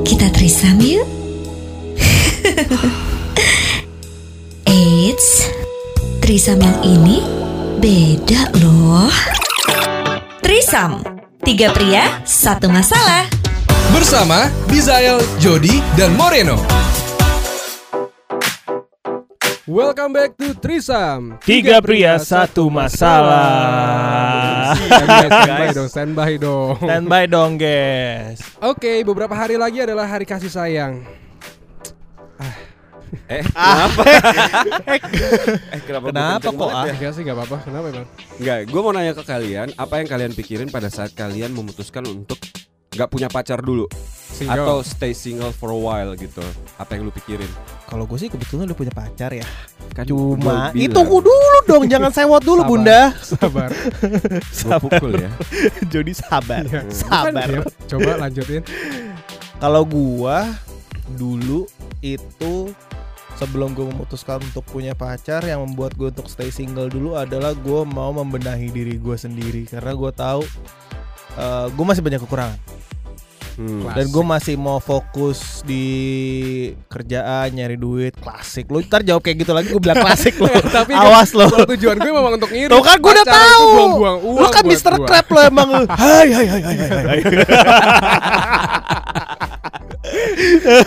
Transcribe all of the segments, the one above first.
Kita trisam yuk. Eits, trisam yang ini beda loh. Trisam, tiga pria, satu masalah. Bersama Bizael, Jody, dan Moreno. Welcome back to Trisam Tiga pria satu masalah. Standby, standby dong, standby dong Standby dong guys. Oke, beberapa hari lagi adalah hari kasih sayang Eh, kenapa? eh, kenapa, Kenapa kenceng kok, ah? ya? Enggak sih, gak apa-apa, kenapa emang? Enggak, gue mau nanya ke kalian, apa yang kalian pikirin pada saat kalian memutuskan untuk nggak punya pacar dulu Single. atau stay single for a while gitu? Apa yang lu pikirin? Kalau gue sih kebetulan udah punya pacar ya. Kan Cuma itu ku dulu dong, jangan sewot dulu Sabar. bunda. Sabar gua pukul ya. Jadi sabar, Iya. sabar. Iya, Coba lanjutin Kalau gua dulu itu sebelum gue memutuskan untuk punya pacar yang membuat gue untuk stay single dulu adalah gue mau membenahi diri gue sendiri karena gue tahu eh gue masih banyak kekurangan Hmm. Klasik. dan gue masih mau fokus di kerjaan nyari duit klasik lu ntar jawab kayak gitu lagi gue bilang klasik lo Tapi kan awas lo tujuan gue memang untuk ngirit Tuh kan gue udah tahu buang-buang uang Lu kan gua. Crab lo emang. Hai hai hai hai hai hai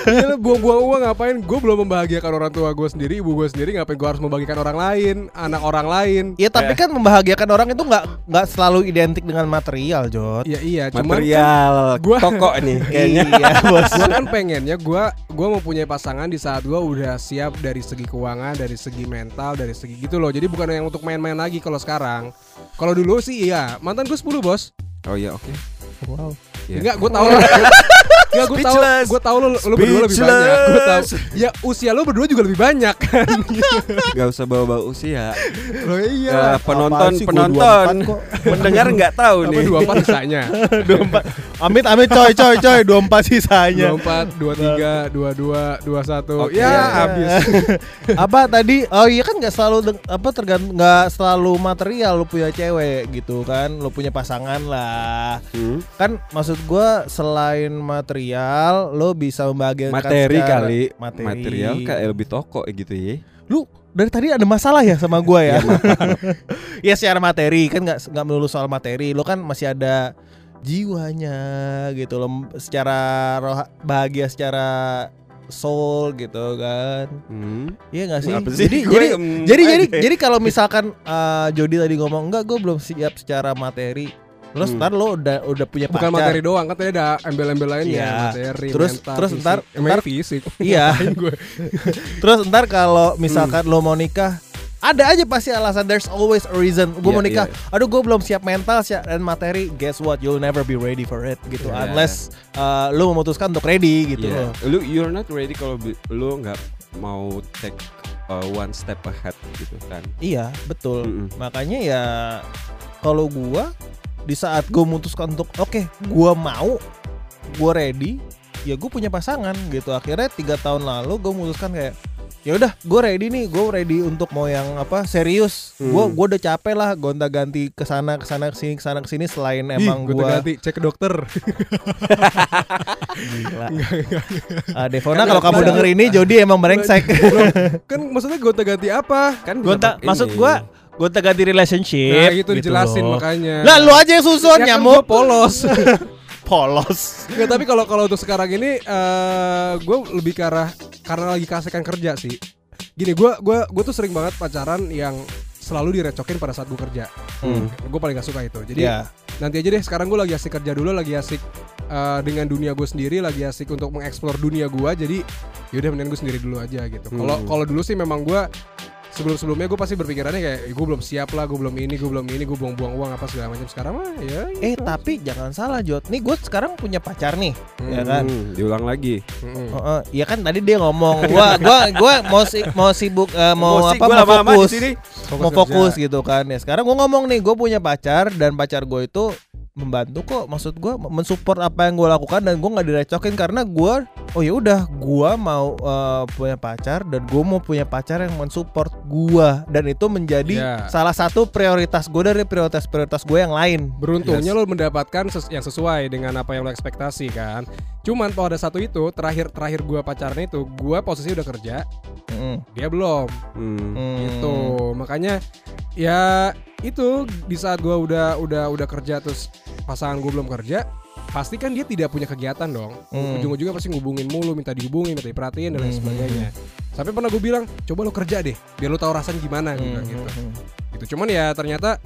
Iya lu buang-buang uang ngapain? Gue belum membahagiakan orang tua gue sendiri Ibu gue sendiri Ngapain gue harus membagikan orang lain Anak orang lain? Ya tapi kan membahagiakan orang itu nggak nggak selalu identik dengan material Jot. Iya iya Cuman Material gua- toko nih kayaknya. Iya bos. Gue kan pengennya gue gue mau punya pasangan di saat gue udah siap dari segi keuangan dari segi mental dari segi gitu loh. Jadi bukan yang untuk main-main lagi kalau sekarang. Kalau dulu sih iya. Mantan gue 10 bos. Oh iya oke. Wow Iya. Enggak, gue tahu. Enggak, gue tahu. Speechless. Gue tahu lu, lu berdua lebih banyak. Gue tahu. Ya usia lu berdua juga lebih banyak kan. Gak usah bawa-bawa usia. Ya, iya. penonton sih, penonton 24 kok. mendengar nggak tahu Apa nih. dua empat sisanya? 24 Amit amit coy coy coy 24 sisanya Dua empat, dua tiga, dua dua, dua satu. Oke. Ya Iya. habis. apa tadi oh iya kan nggak selalu apa tergantung nggak selalu material lu punya cewek gitu kan lu punya pasangan lah Hmm. kan maksud gua selain material lo bisa membagikan Materi secara- kali, materi. material kayak lebih toko gitu ya. lu dari tadi ada masalah ya sama gua ya ya secara materi kan nggak nggak melulu soal materi lo kan masih ada jiwanya gitu loh secara roh bahagia secara soul gitu kan Hmm. Iya gak sih? Apa sih? Jadi Gue, jadi jadi jadi aja. jadi kalau misalkan uh, Jody tadi ngomong enggak gue belum siap secara materi. Terus Hmm. ntar lo udah udah punya Bukan pacar. materi doang, kan tadi ada embel-embel lainnya. Iya. Materi, Terus- mental, terus fisik. ntar- ntar- fisik. Iya. Terus ntar kalau misalkan lo mau nikah ada aja pasti alasan there's always a reason gue Iya, mau nikah iya. aduh gue belum siap mental siap dan materi guess what you'll never be ready for it gitu Iya. unless uh, lo memutuskan untuk ready gitu loh Lu you're not ready kalau lu nggak mau take uh, one step ahead gitu kan. iya betul Mm-mm. makanya ya kalau gua di saat gue memutuskan untuk oke gua mau gue ready ya gue punya pasangan gitu akhirnya tiga tahun lalu gue memutuskan kayak ya udah gue ready nih gue ready untuk mau yang apa serius Hmm. gue gue udah capek lah gonta ganti ke sana ke sana ke sini ke sana ke sini selain emang gue gue ganti cek ke dokter. gila Ah, Devona kalau kamu denger ini Jody emang brengsek kan maksudnya gonta ganti apa? Kan gonta maksud ini. Gue ganti relationship Nah itu gitu dijelasin loh. makanya. lah lu aja yang susun Ya kan nyamuk gua polos. polos Nggak, tapi kalau kalau untuk sekarang ini eh gue lebih ke arah karena lagi kasihkan kerja sih. Gini, gue gua gue tuh sering banget pacaran yang selalu direcokin pada saat gue kerja. Hmm. Gue paling gak suka itu. Jadi ya nanti aja deh. Sekarang gue lagi asik kerja dulu, lagi asik eh, dengan dunia gue sendiri, lagi asik untuk mengeksplor dunia gue. Jadi yaudah mendingan gue sendiri dulu aja gitu. Kalau Hmm. kalau dulu sih memang gue sebelum sebelumnya gue pasti berpikirannya kayak gue belum siap lah, gue belum ini, gue belum ini, gue buang-buang uang apa segala macam. Sekarang mah ya. Eh gitu. tapi jangan salah Jot Nih gue sekarang punya pacar nih Ya kan Hmm, diulang lagi. Mm-mm. Oh, oh, Iya kan tadi dia ngomong Gua gua gua mau si, mau sibuk eh, mau Emosi apa gua mau fokus di sini. Mau kerja. fokus gitu kan ya Sekarang gue ngomong nih Gue punya pacar Dan pacar gue itu membantu kok Maksud gue mensupport apa yang gue lakukan Dan gue nggak direcokin Karena gue oh ya udah gua mau eh, punya pacar dan gua mau punya pacar yang mensupport gua dan itu menjadi Ya. salah satu prioritas gua dari prioritas-prioritas gue yang lain Beruntungnya lo mendapatkan ses- yang sesuai dengan apa yang lo ekspektasi kan. Cuman pada satu itu terakhir terakhir gua pacaran itu, gua posisi udah kerja, Mm-mm. dia belum. Hmm. Hmm. Gitu. Makanya ya itu di saat gua udah udah udah kerja terus pasangan gua belum kerja, pasti kan dia tidak punya kegiatan dong. Hmm. Ujung-ujungnya pasti ngubungin mulu, minta dihubungin, minta diperhatiin dan lain Hmm. sebagainya. Sampai pernah gue bilang, coba lo kerja deh, biar lo tahu rasanya gimana gue bilang gitu. Hmm. Gitu. Cuman ya ternyata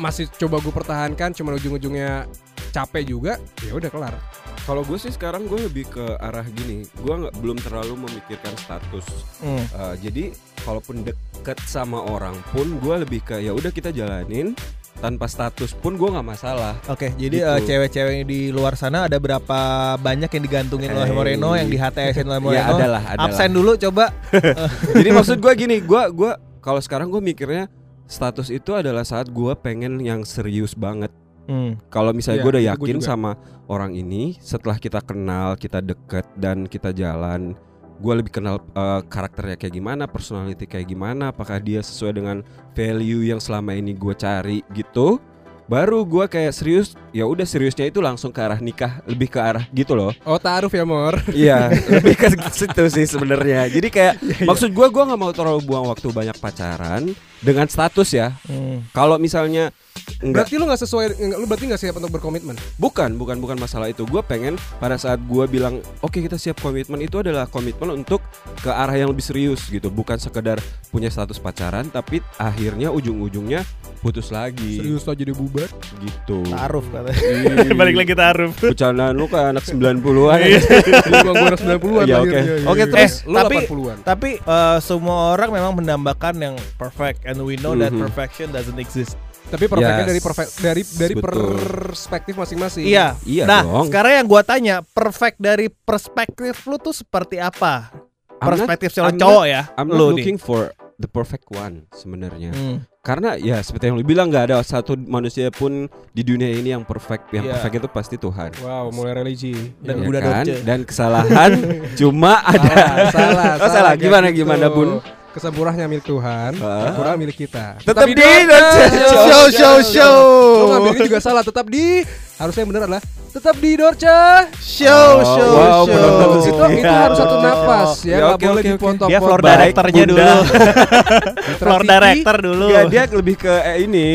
masih coba gue pertahankan, cuman ujung-ujungnya capek juga, ya udah kelar. Kalau gue sih sekarang gue lebih ke arah gini, gue nggak belum terlalu memikirkan status. Hmm. Uh, jadi kalaupun deket sama orang pun gue lebih ke ya udah kita jalanin tanpa status pun gue nggak masalah. Oke, jadi Gitu. eh, cewek-cewek di luar sana ada berapa banyak yang digantungin oleh Hey. Moreno, yang di HTS-in oleh Moreno? Ya adalah, adalah. Absen dulu coba. Jadi maksud gue gini, gue gua kalau sekarang gue mikirnya status itu adalah saat gue pengen yang serius banget. Hmm. Kalau misalnya Iya, gue udah yakin sama orang ini, setelah kita kenal, kita deket dan kita jalan, gue lebih kenal eh, karakternya kayak gimana, personality kayak gimana, apakah dia sesuai dengan value yang selama ini gue cari gitu. Baru gue kayak serius, ya udah seriusnya itu langsung ke arah nikah, lebih ke arah gitu loh. Oh taruh ya Mor. Iya, lebih ke situ sih sebenarnya. Jadi kayak maksud gue, gue nggak mau terlalu buang waktu banyak pacaran dengan status ya. Hmm. Iya. Kalau misalnya enggak Berarti lu nggak sesuai, lu berarti nggak siap untuk berkomitmen. Bukan, bukan, bukan masalah itu. Gue pengen pada saat gue bilang, oke kita siap komitmen itu adalah komitmen untuk ke arah yang lebih serius gitu, bukan sekedar punya status pacaran, tapi akhirnya ujung-ujungnya putus lagi. Serius aja jadi bubar. Gitu. Taruh katanya. Balik lagi taruh. Bercandaan lu kayak anak 90-an. Jadi gua gua anak 90-an Iya, lahirnya. oke. Iya, Oke, iya. terus Eh, lu tapi- 80-an. Tapi eh, semua orang memang mendambakan yang perfect and we know that Mhm. perfection doesn't exist. Tapi perfectnya Yes. dari perfect dari dari Betul. perspektif masing-masing. Iya. Iya nah, dong. sekarang yang gua tanya, perfect dari perspektif lu tuh seperti apa? I'm not- Perspektif seorang I'm not- cowok ya. I'm lu not nih. looking for the perfect one sebenarnya. Hmm. Karena ya seperti yang lu bilang nggak ada satu manusia pun di dunia ini yang perfect. Yang Iya. perfect itu pasti Tuhan. Wow, mulai religi. Dan Iya. Ya kan? Dan kesalahan cuma ada. salah, salah, Oh, salah. Gimana, gitu. gimana, Bun? Kesempurnanya milik Tuhan, kurang milik kita. Tetap di. Dorce. Show, show, show. Lo ngambil ini juga salah, tetap di harusnya yang benar adalah tetap di Dorce. Show, Oh, show, wow, show. penonton Itu itu harus satu napas ya, Ya, nggak oke, boleh oke. dipotong. Dia floor directornya dulu. Floor director dulu. Enggak, dia lebih ke eh, ini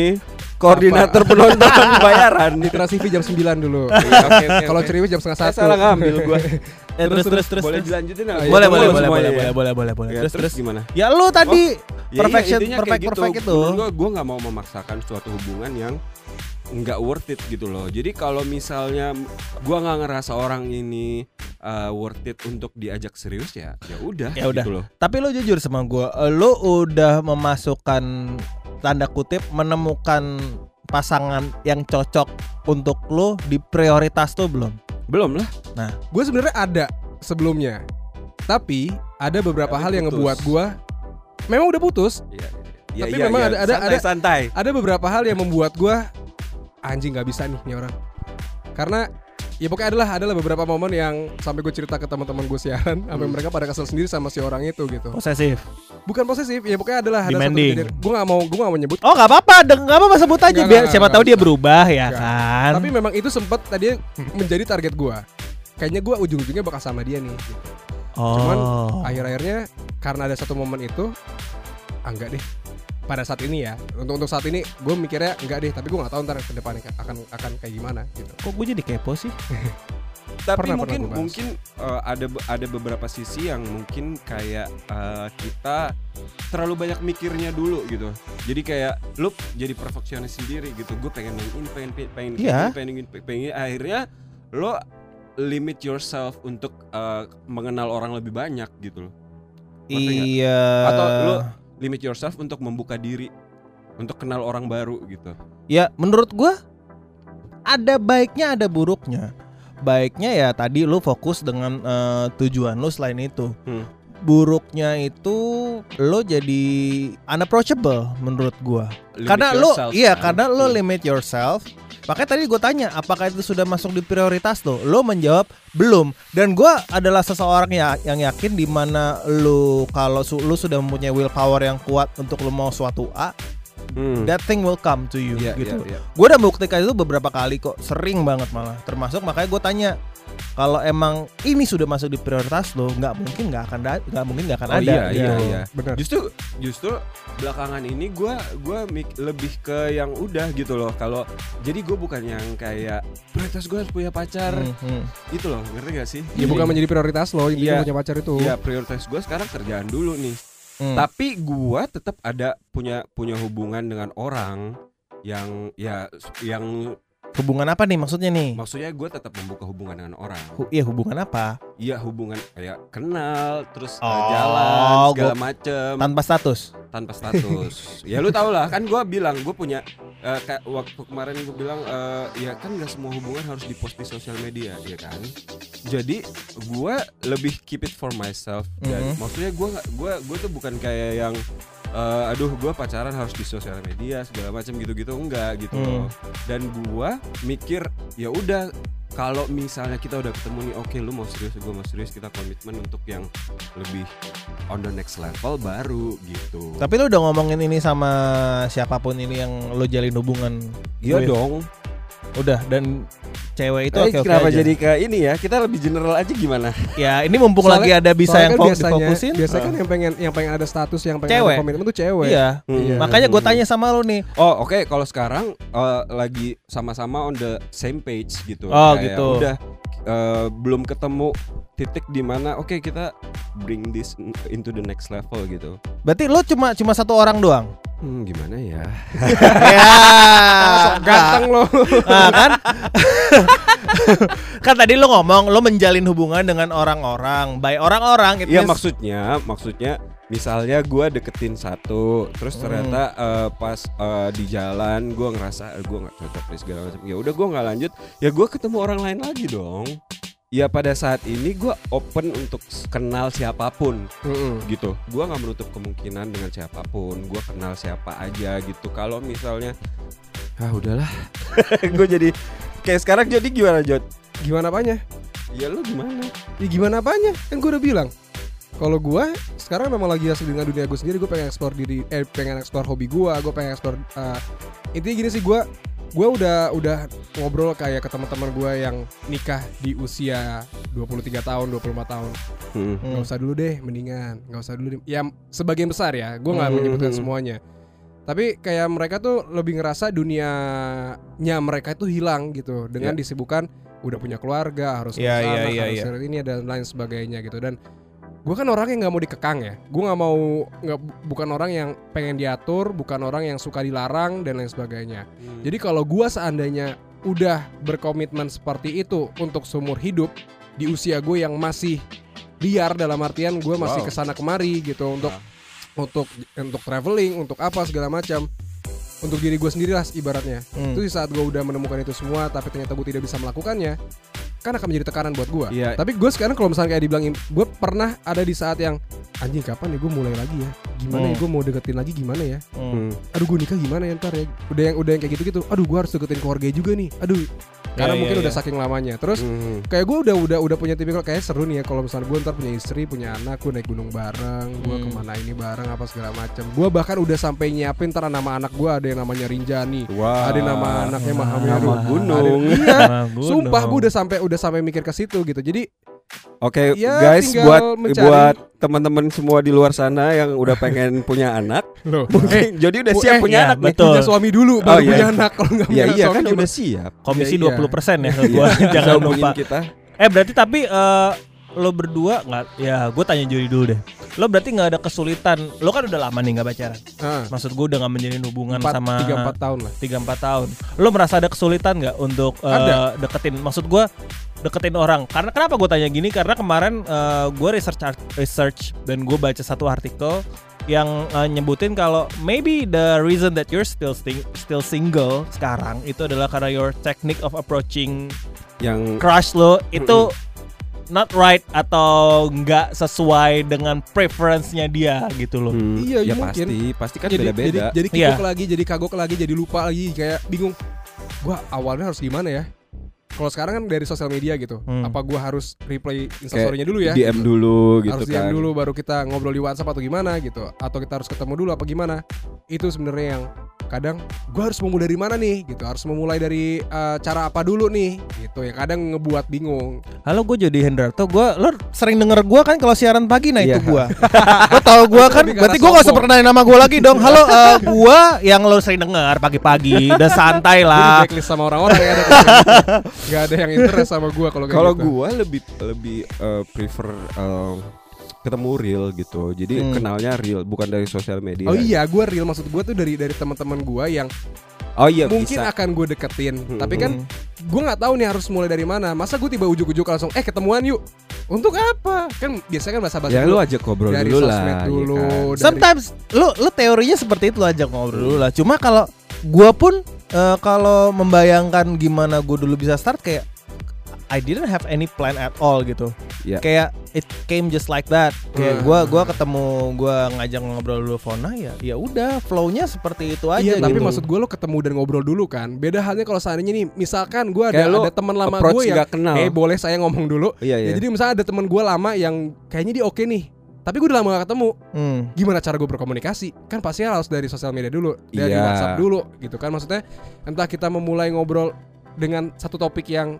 koordinator penonton bayaran. Mitra TV jam 9 dulu. Iya, oke, oke, Kalau. Ceriwis jam setengah satu. salah ngambil gua. Eh, terus, terus, terus, boleh dilanjutin nggak? Iya, Boleh, itu boleh, boleh, boleh, ya? boleh, boleh, boleh, boleh. Ya, Terus, terus. gimana? Ya lu tadi Ya, perfection, intinya kayak perfect, gitu. perfect itu. Menurut gua, gua nggak mau memaksakan suatu hubungan yang nggak worth it gitu loh. Jadi kalau misalnya gua nggak ngerasa orang ini uh, worth it untuk diajak serius ya, ya udah. Ya udah. Gitu loh. Tapi lu jujur sama gua, eh, lu udah memasukkan tanda kutip menemukan pasangan yang cocok untuk lu di prioritas tuh belum? Belum lah. Gue sebenarnya ada sebelumnya, tapi ada beberapa Tapi hal yang putus. ngebuat gue memang udah putus. Iya, iya. Tapi Iya, memang iya. ada- ada- santai, ada- santai. Ada beberapa hal yang membuat gue anjing nggak bisa nih nih orang. Karena ya pokoknya adalah adalah beberapa momen yang sampai gue cerita ke teman-teman gue siaran, sampai Hmm. mereka pada kesel sendiri sama si orang itu gitu. Posesif. Bukan posesif, ya pokoknya adalah ada satu Demanding. kejadian. Gue nggak mau gue nggak mau nyebut. Oh nggak apa-apa, nggak apa-apa sebut aja biar siapa tahu dia berubah ya kan. Tapi memang itu sempat tadi menjadi target gue. Kayaknya gue ujung-ujungnya bakal sama dia nih. Gitu. oh. Cuman akhir-akhirnya karena ada satu momen itu, ah, enggak deh. Pada saat ini ya, untuk untuk saat ini gue mikirnya enggak deh. Tapi gue nggak tahu ntar ke depannya akan akan kayak gimana gitu. kok gue jadi kepo sih? Tapi Pernah, mungkin pernah mungkin uh, ada ada beberapa sisi yang mungkin kayak uh, kita terlalu banyak mikirnya dulu gitu. Jadi kayak lu jadi perfeksionis sendiri gitu. Gue pengen pengen pengen pengen Iya. ini, pengen ini, pengen ini. Akhirnya lo limit yourself untuk uh, mengenal orang lebih banyak gitu loh. Nggak? Iya. Atau lu limit yourself untuk membuka diri untuk kenal orang baru gitu. Ya menurut gua ada baiknya ada buruknya. Baiknya ya tadi lu fokus dengan eh, tujuan lu selain itu. Hmm. Buruknya itu lo jadi unapproachable menurut gua. Limit karena lo iya kan? karena lo Hmm. limit yourself Makanya tadi gue tanya, apakah itu sudah masuk di prioritas lo? Lo menjawab belum. Dan gue adalah seseorang ya yang yakin di mana lo kalau su- lo sudah mempunyai willpower yang kuat untuk lo mau suatu A, Hmm. that thing will come to you Iya, gitu. iya, iya. Gue udah buktikan itu beberapa kali kok, sering banget malah. Termasuk makanya gue tanya, kalau emang ini sudah masuk di prioritas lo, nggak mungkin nggak akan nggak mungkin nggak akan Oh ada. iya, gitu. iya, iya. Benar. Justru justru belakangan ini gua gua mik- lebih ke yang udah gitu loh. Kalau jadi gue bukan yang kayak prioritas gue harus punya pacar Hmm, hmm. gitu loh. Ngerti gak sih? Ya bukan menjadi prioritas lo, intinya Iya. punya pacar itu. Iya prioritas gue sekarang kerjaan dulu nih. Hmm. Tapi gua tetap ada punya punya hubungan dengan orang yang ya yang Hubungan apa nih maksudnya nih? maksudnya gue tetap membuka hubungan dengan orang. Hu- Iya hubungan apa? Iya hubungan kayak kenal terus uh, Oh, jalan segala gua- macem Tanpa status. tanpa status. ya lu tau lah kan gue bilang gue punya eh, kayak waktu kemarin gue bilang eh, ya kan nggak semua hubungan harus dipost di sosial media ya kan. Jadi gue lebih keep it for myself dan Mhm. maksudnya gue gue gue tuh bukan kayak yang eh, aduh gue pacaran harus di sosial media segala macam gitu-gitu enggak gitu Hmm. loh. Dan gue mikir ya udah kalau misalnya kita udah ketemu nih oke lu mau serius gue mau serius kita komitmen untuk yang lebih on the next level baru gitu. Tapi lu udah ngomongin ini sama siapa pun ini yang lo jalin hubungan. Iya with? dong. Udah dan cewek itu Eh, oke oke kenapa aja. jadi ke ini ya? Kita lebih general aja gimana? Ya ini mumpung Soalnya- lagi ada bisa yang kan biasanya, difokusin. biasanya kan Heeh. yang pengen yang pengen ada status, yang pengen Cewek. ada komitmen itu cewek. Iya. Iya. Makanya gue tanya sama lu nih. Oh oke kalau sekarang eh, lagi sama-sama on the same page gitu. Oh, Kayak gitu. Udah eh, belum ketemu titik di mana oke kita bring this into the next level gitu. Berarti lu cuma cuma satu orang doang. Hmm, gimana ya? ya. Sok ganteng lo. Nah, kan? kan tadi lu ngomong lu menjalin hubungan dengan orang-orang, by orang-orang it Iya means- maksudnya, maksudnya misalnya gua deketin satu, terus Hmm. ternyata eh, pas eh, di jalan gua ngerasa eh, gua nggak cocok nih segala macam. Ya udah gua nggak lanjut, ya gua ketemu orang lain lagi dong. Ya pada saat ini gua open untuk kenal siapa pun Mm-mm. gitu. Gua nggak menutup kemungkinan dengan siapa pun. Gua kenal siapa aja gitu. Kalau misalnya, ah udahlah, gue jadi kayak sekarang jadi gimana Jod? Gimana apanya? Ya lu gimana? Ya gimana apanya? Kan gue udah bilang. Kalau gue sekarang memang lagi asli dengan dunia gue sendiri. Gue pengen eksplor diri, eh pengen eksplor hobi gue. Gue pengen eksplor. eh, intinya gini sih gue, gue udah udah ngobrol kayak ke teman-teman gue yang nikah di usia 23 tahun, 24 tahun. Hmm. Nggak usah dulu deh, mendingan. Nggak usak dulu deh. Ya sebagian besar ya. Gue nggak Hmm. menyebutkan semuanya. Tapi kayak mereka tuh lebih ngerasa dunianya mereka itu hilang gitu dengan Ya. disibukkan udah punya keluarga harus Ya, ngurus ya, anak, ya, harus ngurus ini dan lain sebagainya gitu dan gue kan orangnya nggak mau dikekang ya gue nggak mau nggak bukan orang yang pengen diatur bukan orang yang suka dilarang dan lain sebagainya Hmm. jadi kalau gue seandainya udah berkomitmen seperti itu untuk seumur hidup di usia gue yang masih liar dalam artian gue masih Wow. ke sana kemari gitu untuk untuk untuk traveling untuk apa segala macam untuk diri gue sendiri lah ibaratnya Hmm. itu di saat gue udah menemukan itu semua tapi ternyata gue tidak bisa melakukannya kan akan menjadi tekanan buat gue Iya. tapi gue sekarang kalau misalnya kayak dibilangin gue pernah ada di saat yang anjing kapan ya gue mulai lagi ya gimana ya Hmm. gue mau deketin lagi gimana ya. Hmm. aduh gue nikah gimana ya ntar ya udah yang udah yang kayak gitu gitu aduh gue harus deketin keluarga juga nih aduh karena Ya, mungkin ya, udah ya. saking lamanya terus Hmm. kayak gue udah udah udah punya tipikal kayak seru nih ya kalau misalnya gue ntar punya istri punya anak gue naik gunung bareng gue Hmm. ke mana ini bareng apa segala macam gue bahkan udah sampai nyiapin ntar nama anak gue ada yang namanya Rinjani Wah. ada nama anaknya Nama Mahameru gunung. Ada- iya gunung. sumpah gue udah sampai udah sampai mikir ke situ gitu jadi Oke, Ya, guys, buat mencari. buat teman-teman semua di luar sana yang udah pengen punya anak, loh mungkin jadi udah siap eh, punya iya, anak nih. betul. punya suami dulu Oh, baru iya. punya anak kalau nggak Iya punya iya suami kan udah siap. komisi Iya, iya. 20% ya Iya, gua jangan lupa. kita. Eh berarti tapi eh, lo berdua nggak ya gue tanya Jody dulu deh. Lo berarti nggak ada kesulitan. Lo kan udah lama nih nggak pacaran. Ah, Maksud gue udah nggak menjalin hubungan empat- sama tiga empat tahun lah 3 4 tahun. Lo merasa ada kesulitan nggak untuk eh, Ada. deketin? Maksud gue deketin orang. Karena kenapa gue tanya gini? Karena kemarin gue research research dan gue baca satu artikel yang eh, nyebutin kalau maybe the reason that you're still sting- still single sekarang itu adalah karena your technique of approaching Yang crush lo itu not right atau nggak sesuai dengan preference-nya dia gitu loh. Hmm, Iya, ya mungkin. pasti, pasti kan jadi jadi beda-beda. jadi Iya. kikuk lagi jadi kagok lagi jadi lupa lagi kayak bingung gue awalnya harus gimana ya kalau sekarang kan dari sosial media gitu Hmm. apa gue harus replay instastorynya dulu ya DM dulu gitu harus kan. DM dulu baru kita ngobrol di WhatsApp atau gimana gitu atau kita harus ketemu dulu apa gimana itu sebenarnya yang kadang gue harus memulai dari mana nih gitu. Harus memulai dari eh, cara apa dulu nih gitu. Ya kadang ngebuat bingung. Halo gue jadi Hendarto. Gue Lo sering denger gue kan kalau siaran pagi? Nah itu Iya. gue Lo tau gue kan? Berarti gue gak usah perkenalin nama gue lagi dong. Halo eh, gue yang lo sering denger pagi-pagi. Udah santai Gue lah. blacklist sama orang-orang ya ada nggak ada yang interest sama gue kalau kayak Kalau gitu. gua lebih lebih eh, prefer eh, ketemu real gitu. Jadi Hmm. kenalnya real bukan dari sosial media. Oh iya, gue real maksud gue tuh dari dari teman-teman gue yang Oh iya mungkin bisa. akan gue deketin. Hmm. Tapi kan gue nggak tahu nih harus mulai dari mana. Masa gue tiba ujuk-ujuk langsung eh ketemuan yuk. Untuk apa? Kan biasanya kan bahasa basi Ya lu aja ngobrol dari dulu sosmed lah. dulu. ya kan? dari- Sometimes Lo lo teorinya seperti itu aja ngobrol dulu lah Cuma kalau gue pun eh, Kalau membayangkan gimana gue dulu bisa start Kayak I didn't have any plan at all gitu Ya. Kayak it came just like that Kayak Hmm. gue gua ketemu Gue ngajak ngobrol dulu Fona ya ya udah Flownya seperti itu aja Iya, tapi gitu. maksud gue lo ketemu dan ngobrol dulu kan. Beda halnya kalau seandainya nih, misalkan gue ada ada teman lama gue yang, kenal. eh boleh saya ngomong dulu. Iya iya. Ya, jadi misalnya ada teman gue lama yang kayaknya dia oke nih, tapi gue udah lama gak ketemu. Hmm. Gimana cara gue berkomunikasi? Kan pasti harus dari sosial media dulu, dari Iya. WhatsApp dulu, gitu kan? Maksudnya entah kita memulai ngobrol dengan satu topik yang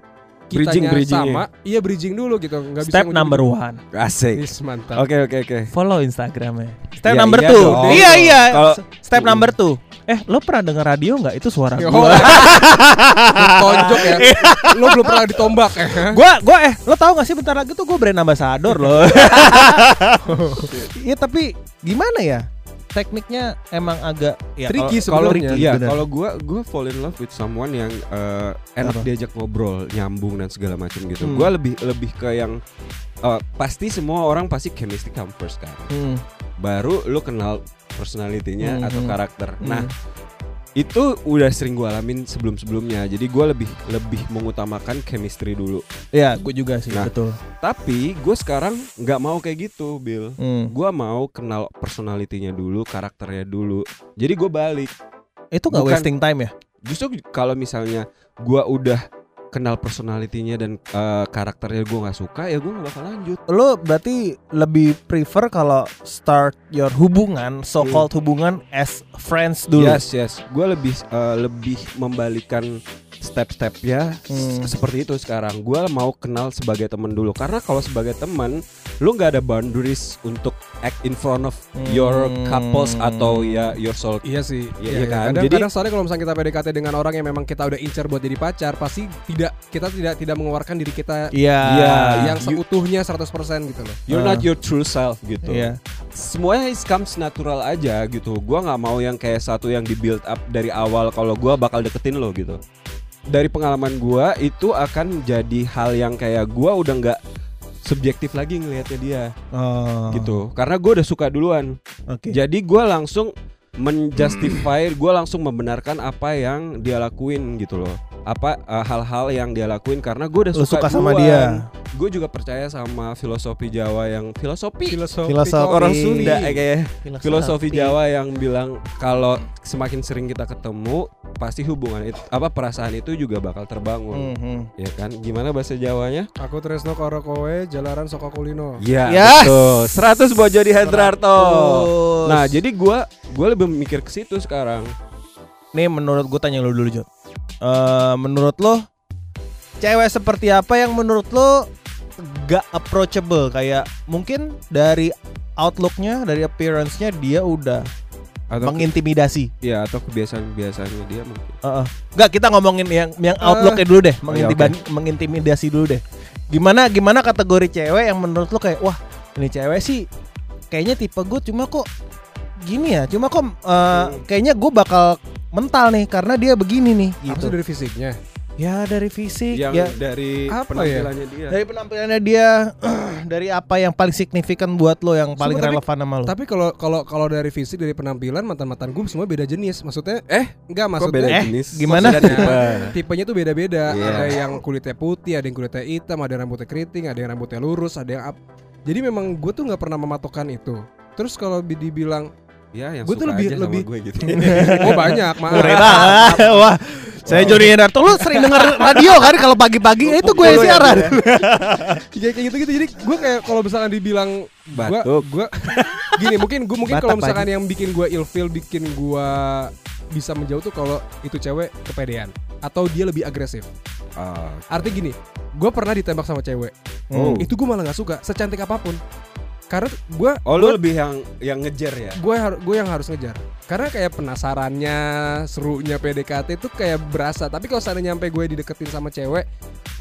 Bridging, bridging sama, iya bridging dulu gitu. Nggak bisa Step number one Asik. Is mantap. Oh, Oke oke oke. Follow Instagramnya Step Iya, number iya two dong. Iya iya Kalau- Step number two Eh lo pernah denger radio nggak? Itu suara Oh, gue tonjok ya. Lo belum pernah ditombak ya. Gua gua eh lo tau gak sih bentar lagi tuh gue brand ambassador loh. Iya tapi gimana ya? Tekniknya emang agak ya Tricky kalau- sebenarnya. Iya, kalau gua gua fall in love with someone yang eh, enak Apa? diajak ngobrol, nyambung dan segala macam gitu. Hmm. Gua lebih lebih ke yang eh, pasti semua orang pasti chemistry come first kan. Hmm, Baru lu kenal personalitinya Hmm, atau hmm. karakter. hmm. Nah, itu udah sering gua alamin sebelum-sebelumnya. Jadi gua lebih lebih mengutamakan chemistry dulu. ya gue juga sih Nah. betul. Tapi gue sekarang nggak mau kayak gitu, Bill. Hmm. Gua mau kenal personalitinya dulu, karakternya dulu. Jadi gue balik. Itu gak Bukan- wasting time ya? Justru kalau misalnya gua udah kenal personalitinya dan eh, karakternya gua nggak suka, ya gua nggak bakal lanjut. Lo berarti lebih prefer kalau start your hubungan, so called hubungan as friends dulu. Yes, yes. Gua lebih eh, lebih membalikan step-stepnya Hmm. seperti itu sekarang. Gua mau kenal sebagai teman dulu karena kalau sebagai teman, lu nggak ada boundaries untuk act in front of your Hmm. couples atau ya your soul. Iya sih. Iya, iya kan? Kadang, Jadi- kadang soalnya kalau misalnya kita PDKT dengan orang yang memang kita udah incer buat jadi pacar, pasti tidak kita tidak tidak mengeluarkan diri kita Iya. Iya. yang seutuhnya 100% gitu loh. You're Ah. not your true self gitu. Iya. semuanya is comes natural aja gitu. Gua nggak mau yang kayak satu yang di build up dari awal kalau gua bakal deketin lo gitu. Dari pengalaman gua itu akan jadi hal yang kayak gua udah nggak subjektif lagi ngelihatnya dia Oh. gitu. Karena gua udah suka duluan. Oke. Jadi gua langsung menjustify, gua langsung membenarkan apa yang dia lakuin gitu loh. Apa eh, hal-hal yang dia lakuin karena gue udah Lu suka, suka sama duluan. dia. Gue juga percaya sama filosofi Jawa yang filosofi? Filosofi, Filosofi. orang Sunda eh, kayak filosofi. Jawa yang bilang kalau semakin sering kita ketemu pasti hubungan itu apa perasaan itu juga bakal terbangun. Mhm. ya kan? Gimana bahasa Jawanya? Aku Tresno karo kowe jalaran soko kulino. ya Yes. betul. 100 buat Jody Hendrarto nah jadi gua gua lebih mikir ke situ sekarang. Nih menurut gue tanya lu dulu Jod Eh, Menurut lo Cewek seperti apa yang menurut lo Gak approachable? Kayak mungkin dari Outlooknya Dari appearance-nya Dia udah atau mengintimidasi. Ya atau kebiasaan-kebiasaannya dia mungkin. Heeh. Gak kita ngomongin yang yang outlooknya dulu deh Mengintiba- Mengintimidasi dulu deh. Gimana gimana kategori cewek yang menurut lo kayak Wah ini cewek sih Kayaknya tipe gue cuma kok Gini ya Cuma kok eh, Kayaknya gue bakal mental nih Karena dia begini nih Apa gitu sih dari fisiknya? Ya dari fisik yang ya dari Apa penampilannya dia dari penampilannya dia dari apa yang paling signifikan buat lo yang paling Sumpah, tapi- relevan sama lo. Tapi kalau kalau kalau dari fisik dari penampilan mantan-mantan gue semua beda jenis. Maksudnya eh enggak maksudnya beda Eh, jenis gimana? Maksudnya tipe. tipenya tuh beda-beda. Iya. Ada yang kulitnya putih, ada yang kulitnya hitam, ada yang rambutnya keriting, ada yang rambutnya lurus, ada yang up. Jadi memang gue tuh nggak pernah mematokkan itu. Terus kalau bi- dibilang ya yang Gua tuh suka lebih- aja sama lebih- gue gitu oh banyak, maaf. Banget. Wah, Saya Joni Hendarto lu sering denger radio kan kalau pagi-pagi itu gue ya, siaran. ya. kayak kayak gitu gitu jadi gue kayak kalau misalkan dibilang gue Batuk. gue gini mungkin gue mungkin kalau misalkan yang bikin gue ilfeel bikin gue bisa menjauh tuh kalau itu cewek kepedean atau dia lebih agresif Ah, artinya gini gue pernah ditembak sama cewek Oh. itu gue malah nggak suka secantik apa pun karena gue Oh lu lebih yang yang ngejar ya? gue gue yang harus ngejar karena kayak penasarannya serunya PDKT itu kayak berasa tapi kalau seandainya nyampe gue dideketin sama cewek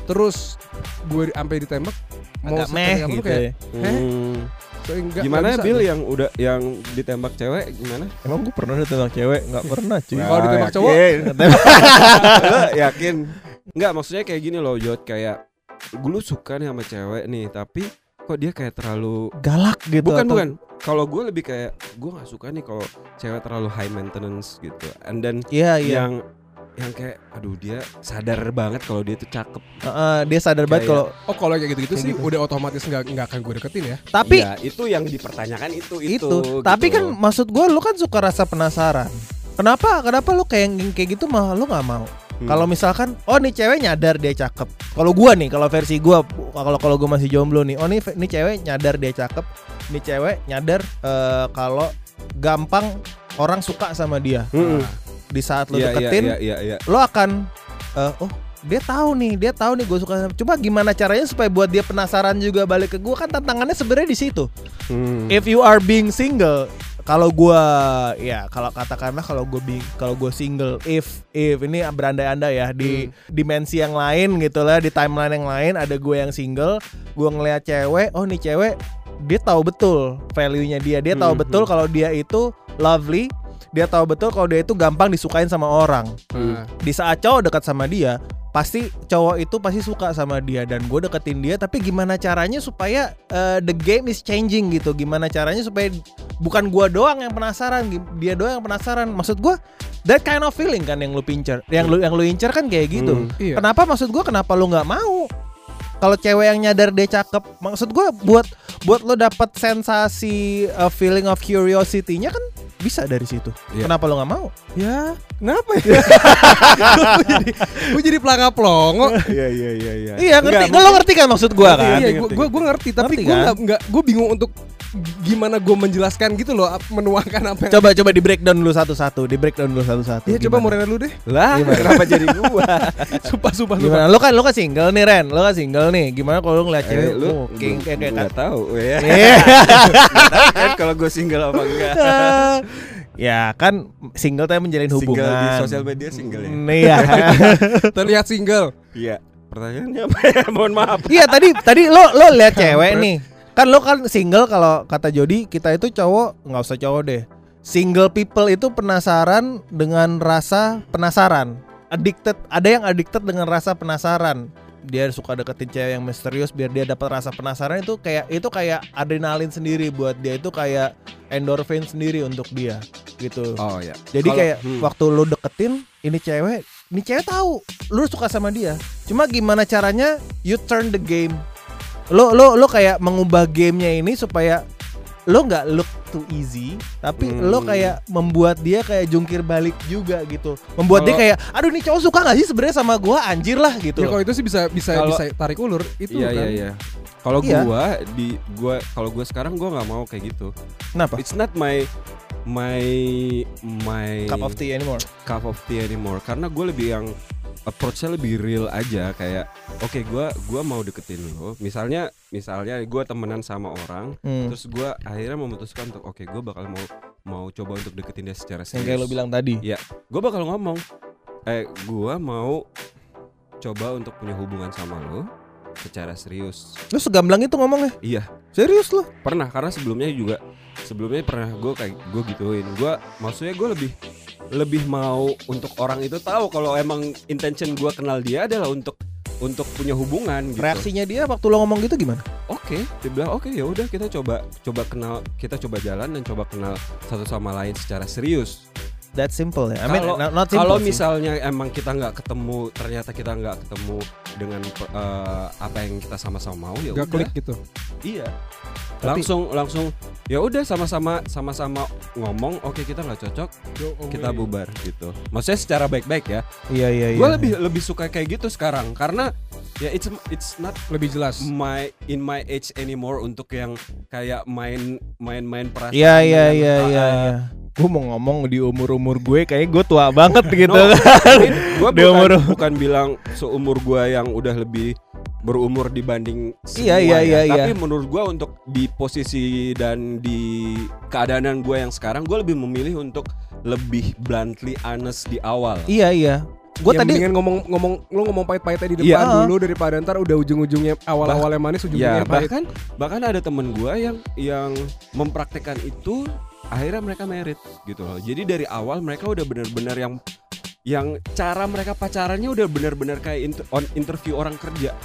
terus gue sampai ditembak Agak secantik meh gitu kayak, ya. Heh? Hmm. so, enggak- Gimana enggak bisa Bill yang udah yang ditembak cewek gimana? Emang gue pernah ditembak cewek? Enggak pernah cuy. Kalau ditembak yakin. cowok? Lu yakin? Enggak, maksudnya kayak gini loh, Jod, kayak gue lu suka nih sama cewek nih, tapi kok dia kayak terlalu Galak gitu bukan atau- bukan. Kalau gue lebih kayak gue nggak suka nih kalau cewek terlalu high maintenance gitu. And then Iya iya. yang yang kayak aduh dia sadar banget kalau dia tuh cakep. Heeh, dia sadar banget Kayak- kalau oh kalau kayak gitu gitu Kayak sih gitu. udah otomatis nggak nggak akan gue deketin ya tapi Iya, itu yang dipertanyakan itu itu. itu, tapi gitu kan maksud gue lu kan suka rasa penasaran. Kenapa? Kenapa lu kayak yang kayak gitu mah lu nggak mau? Hmm. Kalau misalkan oh nih cewek nyadar dia cakep. Kalau gua nih, kalau versi gua kalau kalau gua masih jomblo nih, oh nih nih cewek nyadar dia cakep. Nih cewek nyadar eh, kalau gampang orang suka sama dia. Hmm. Nah, di saat lu Iya, iya, deketin, iya, iya, iya. lo akan eh, oh dia tahu nih, dia tahu nih gue suka. Cuma gimana caranya supaya buat dia penasaran juga balik ke gua kan tantangannya sebenarnya di situ. Hmm. If you are being single, kalau gua ya kalau katakanlah kalau gue bing kalau gue single, if if ini berandai-andai ya di dimensi yang lain gitu lah, di timeline yang lain ada gue yang single, gue ngeliat cewek, oh nih cewek dia tahu betul value-nya dia, dia tahu Hmm, betul hmm. kalau dia itu lovely, dia tahu betul kalau dia itu gampang disukain sama orang. Nah, Di saat cowok dekat sama dia, pasti cowok itu pasti suka sama dia dan gue deketin dia tapi gimana caranya supaya uh, the game is changing gitu? Gimana caranya supaya bukan gua doang yang penasaran dia doang yang penasaran? Maksud gua that kind of feeling kan yang lu pincer yang lu yang lu incer kan kayak gitu. Hmm. iya. Kenapa maksud gua kenapa lu nggak mau kalau cewek yang nyadar dia cakep maksud gua buat buat lo dapet sensasi uh, feeling of curiosity-nya kan bisa dari situ Iya. kenapa lo nggak mau ya kenapa ya gue jadi gue jadi pelangap pelongo Iya iya iya iya. iya ngerti Enggak, lo ngerti kan maksud gua Ngerti, kan iya gue gue gue ngerti tapi gue kan? nggak nggak gue bingung untuk gimana gue menjelaskan gitu loh menuangkan apa yang coba coba di breakdown dulu satu-satu di breakdown dulu satu-satu Iya coba Gimana? mau Rena dulu deh Lah, kenapa jadi gua? Sumpah sumpah sumpah Gimana? Lu kan lu kan single nih Ren, lu kan single nih. Gimana kalau lu ngeliat Eh, cewek lu oh, king kayak kayak nggak tahu ya. Iya. kan kalau gue single apa enggak? ya kan single tapi menjalin hubungan. Single di sosial media single ya. Mm, Iya. terlihat single Iya. Pertanyaannya apa ya? Mohon maaf. Iya tadi tadi lo lo lihat cewek nih. Kan lo kan single kalau kata Jody kita itu cowok nggak usah cowok deh. Single people itu penasaran dengan rasa penasaran. Addicted, ada yang addicted dengan rasa penasaran. Dia suka deketin cewek yang misterius biar dia dapat rasa penasaran itu kayak itu kayak adrenalin sendiri buat dia itu kayak endorphin sendiri untuk dia gitu. Oh ya. Jadi Kalau- kayak hmm. waktu lu deketin ini cewek, ini cewek tahu lu suka sama dia. Cuma gimana caranya you turn the game. Lo lo lo kayak mengubah gamenya ini supaya lo nggak look too easy, tapi Hmm. lo kayak membuat dia kayak jungkir balik juga gitu. Membuat dia Kalau- kayak aduh nih cowok suka gak sih sebenarnya sama gua anjir lah gitu. ya kalau itu sih bisa bisa Kalau- bisa tarik ulur itu Iya kan iya iya. Kalau Iya. gua di gua kalau gua sekarang gua nggak mau kayak gitu. Kenapa? It's not my my my Cup of tea anymore. cup of tea anymore karena gue lebih yang approach-nya lebih real aja kayak oke gua gua mau deketin lo misalnya misalnya gua temenan sama orang Hmm. terus gua akhirnya memutuskan untuk oke gua bakal mau mau coba untuk deketin dia secara Yang serius kayak lo bilang tadi. gue bakal ngomong eh gua mau coba untuk punya hubungan sama lo secara serius Lu segamblang itu ngomongnya. iya Serius lo? pernah karena sebelumnya juga sebelumnya pernah gue kayak gue gituin gue maksudnya gue lebih lebih mau untuk orang itu tahu kalau emang intention gue kenal dia adalah untuk untuk punya hubungan gitu. Reaksinya dia waktu lo ngomong gitu gimana? Oke, dia bilang oke ya udah kita coba coba kenal kita coba jalan dan coba kenal satu sama lain secara serius. That simple ya. I mean, Kalau- not, simple Kalau sih. misalnya emang kita nggak ketemu, ternyata kita nggak ketemu dengan eh, apa yang kita sama-sama mau ya Gak udah. klik gitu Iya. Tapi- langsung langsung ya udah sama-sama sama-sama ngomong oke kita nggak cocok kita bubar gitu maksudnya secara baik-baik ya Iya iya iya. gue lebih lebih suka kayak gitu sekarang karena ya it's it's not lebih jelas. my in my age anymore untuk yang kayak main main-main perasaan Iya iya iya uh, iya. Iya. Gue mau ngomong di umur umur gue kayak gue tua banget gitu. No, gue Di bukan, umur- bukan bilang seumur gue yang udah lebih berumur dibanding Iya, semua iya, ya. iya, iya. Tapi menurut gue untuk di posisi dan di keadaan gue yang sekarang, gue lebih memilih untuk lebih bluntly honest di awal. iya iya. Gue Ya, tadi mendingan ngomong ngomong lu ngomong pahit-pahitnya di depan Iya. dulu daripada ntar udah ujung-ujungnya awal-awalnya manis Ya ujung-ujungnya pahit. bahkan bahkan ada temen gue yang yang mempraktekkan itu akhirnya mereka merit gitu loh. Jadi dari awal mereka udah benar-benar yang yang cara mereka pacarannya udah benar-benar kayak inter- on interview orang kerja.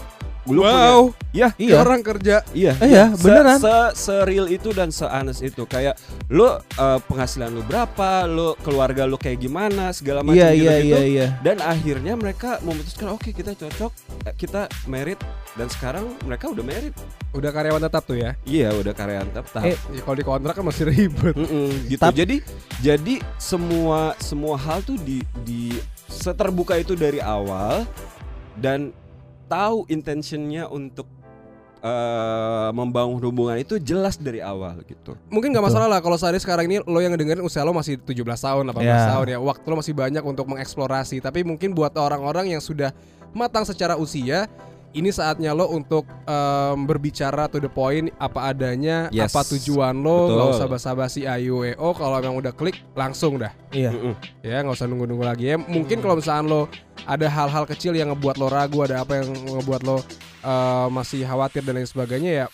Lu Wow, punya- ya iya. orang kerja. Iya, Eh, iya, Se- beneran. Se, se-real itu dan se-honest itu kayak lu eh, penghasilan lu berapa, lu keluarga lu kayak gimana, segala macam Iya gitu, iya iya iya. Dan akhirnya mereka memutuskan oke kita cocok, eh, kita merit dan sekarang mereka udah merit. Udah karyawan tetap tuh ya. Iya, udah karyawan tetap. Eh, Ya, kalau di kontrak kan masih ribet. Mm-mm, gitu. Tap- Jadi jadi semua semua hal tuh di di seterbuka itu dari awal dan tahu intentionnya untuk eh, membangun hubungan itu jelas dari awal gitu. Mungkin nggak masalah lah kalau saat sekarang ini lo yang dengerin usia lo masih 17 tahun, 18 Ya. tahun ya. Waktu lo masih banyak untuk mengeksplorasi. Tapi mungkin buat orang-orang yang sudah matang secara usia, ini saatnya lo untuk em, berbicara to the point apa adanya, Yes. apa tujuan lo, nggak Betul. usah basa-basi AYUEO. Kalau emang udah klik langsung dah. Iya. Mm-mm. Ya nggak usah nunggu-nunggu lagi ya. Mungkin kalau misalnya lo ada hal-hal kecil yang ngebuat lo ragu, ada apa yang ngebuat lo eh, masih khawatir dan lain sebagainya ya.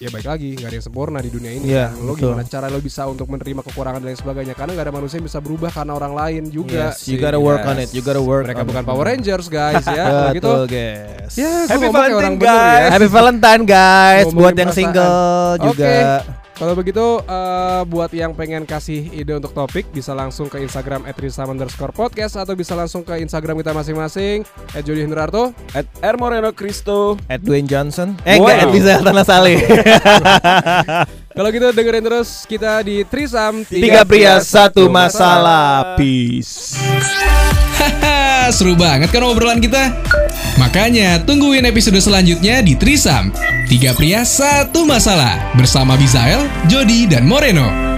Ya baik lagi, nggak ada yang sempurna di dunia ini. Iya, kan. lo betul. gimana cara lo bisa untuk menerima kekurangan dan lain sebagainya? Karena nggak ada manusia yang bisa berubah karena orang lain juga. Yes, you gotta work on it. You gotta work. Mereka on bukan it. Power Rangers guys ya. Gitu. Betul guys. Ya, gua Happy Valentine, bener ya. guys. Happy Valentine guys buat yang single juga. Kalau begitu eh, buat yang pengen kasih ide untuk topik bisa langsung ke Instagram underscore podcast atau bisa langsung ke Instagram kita masing-masing Jody Hendrarto At R Moreno Cristo. At Dwayne Johnson. Eh Wow. enggak, at Lisa Tanah Saleh. Kalau gitu dengerin terus kita di Trisam Tiga pria satu masalah. Peace. Haha, seru banget kan obrolan kita? Makanya tungguin episode selanjutnya di Trisam. Tiga pria satu masalah bersama Bizael, Jody, dan Moreno.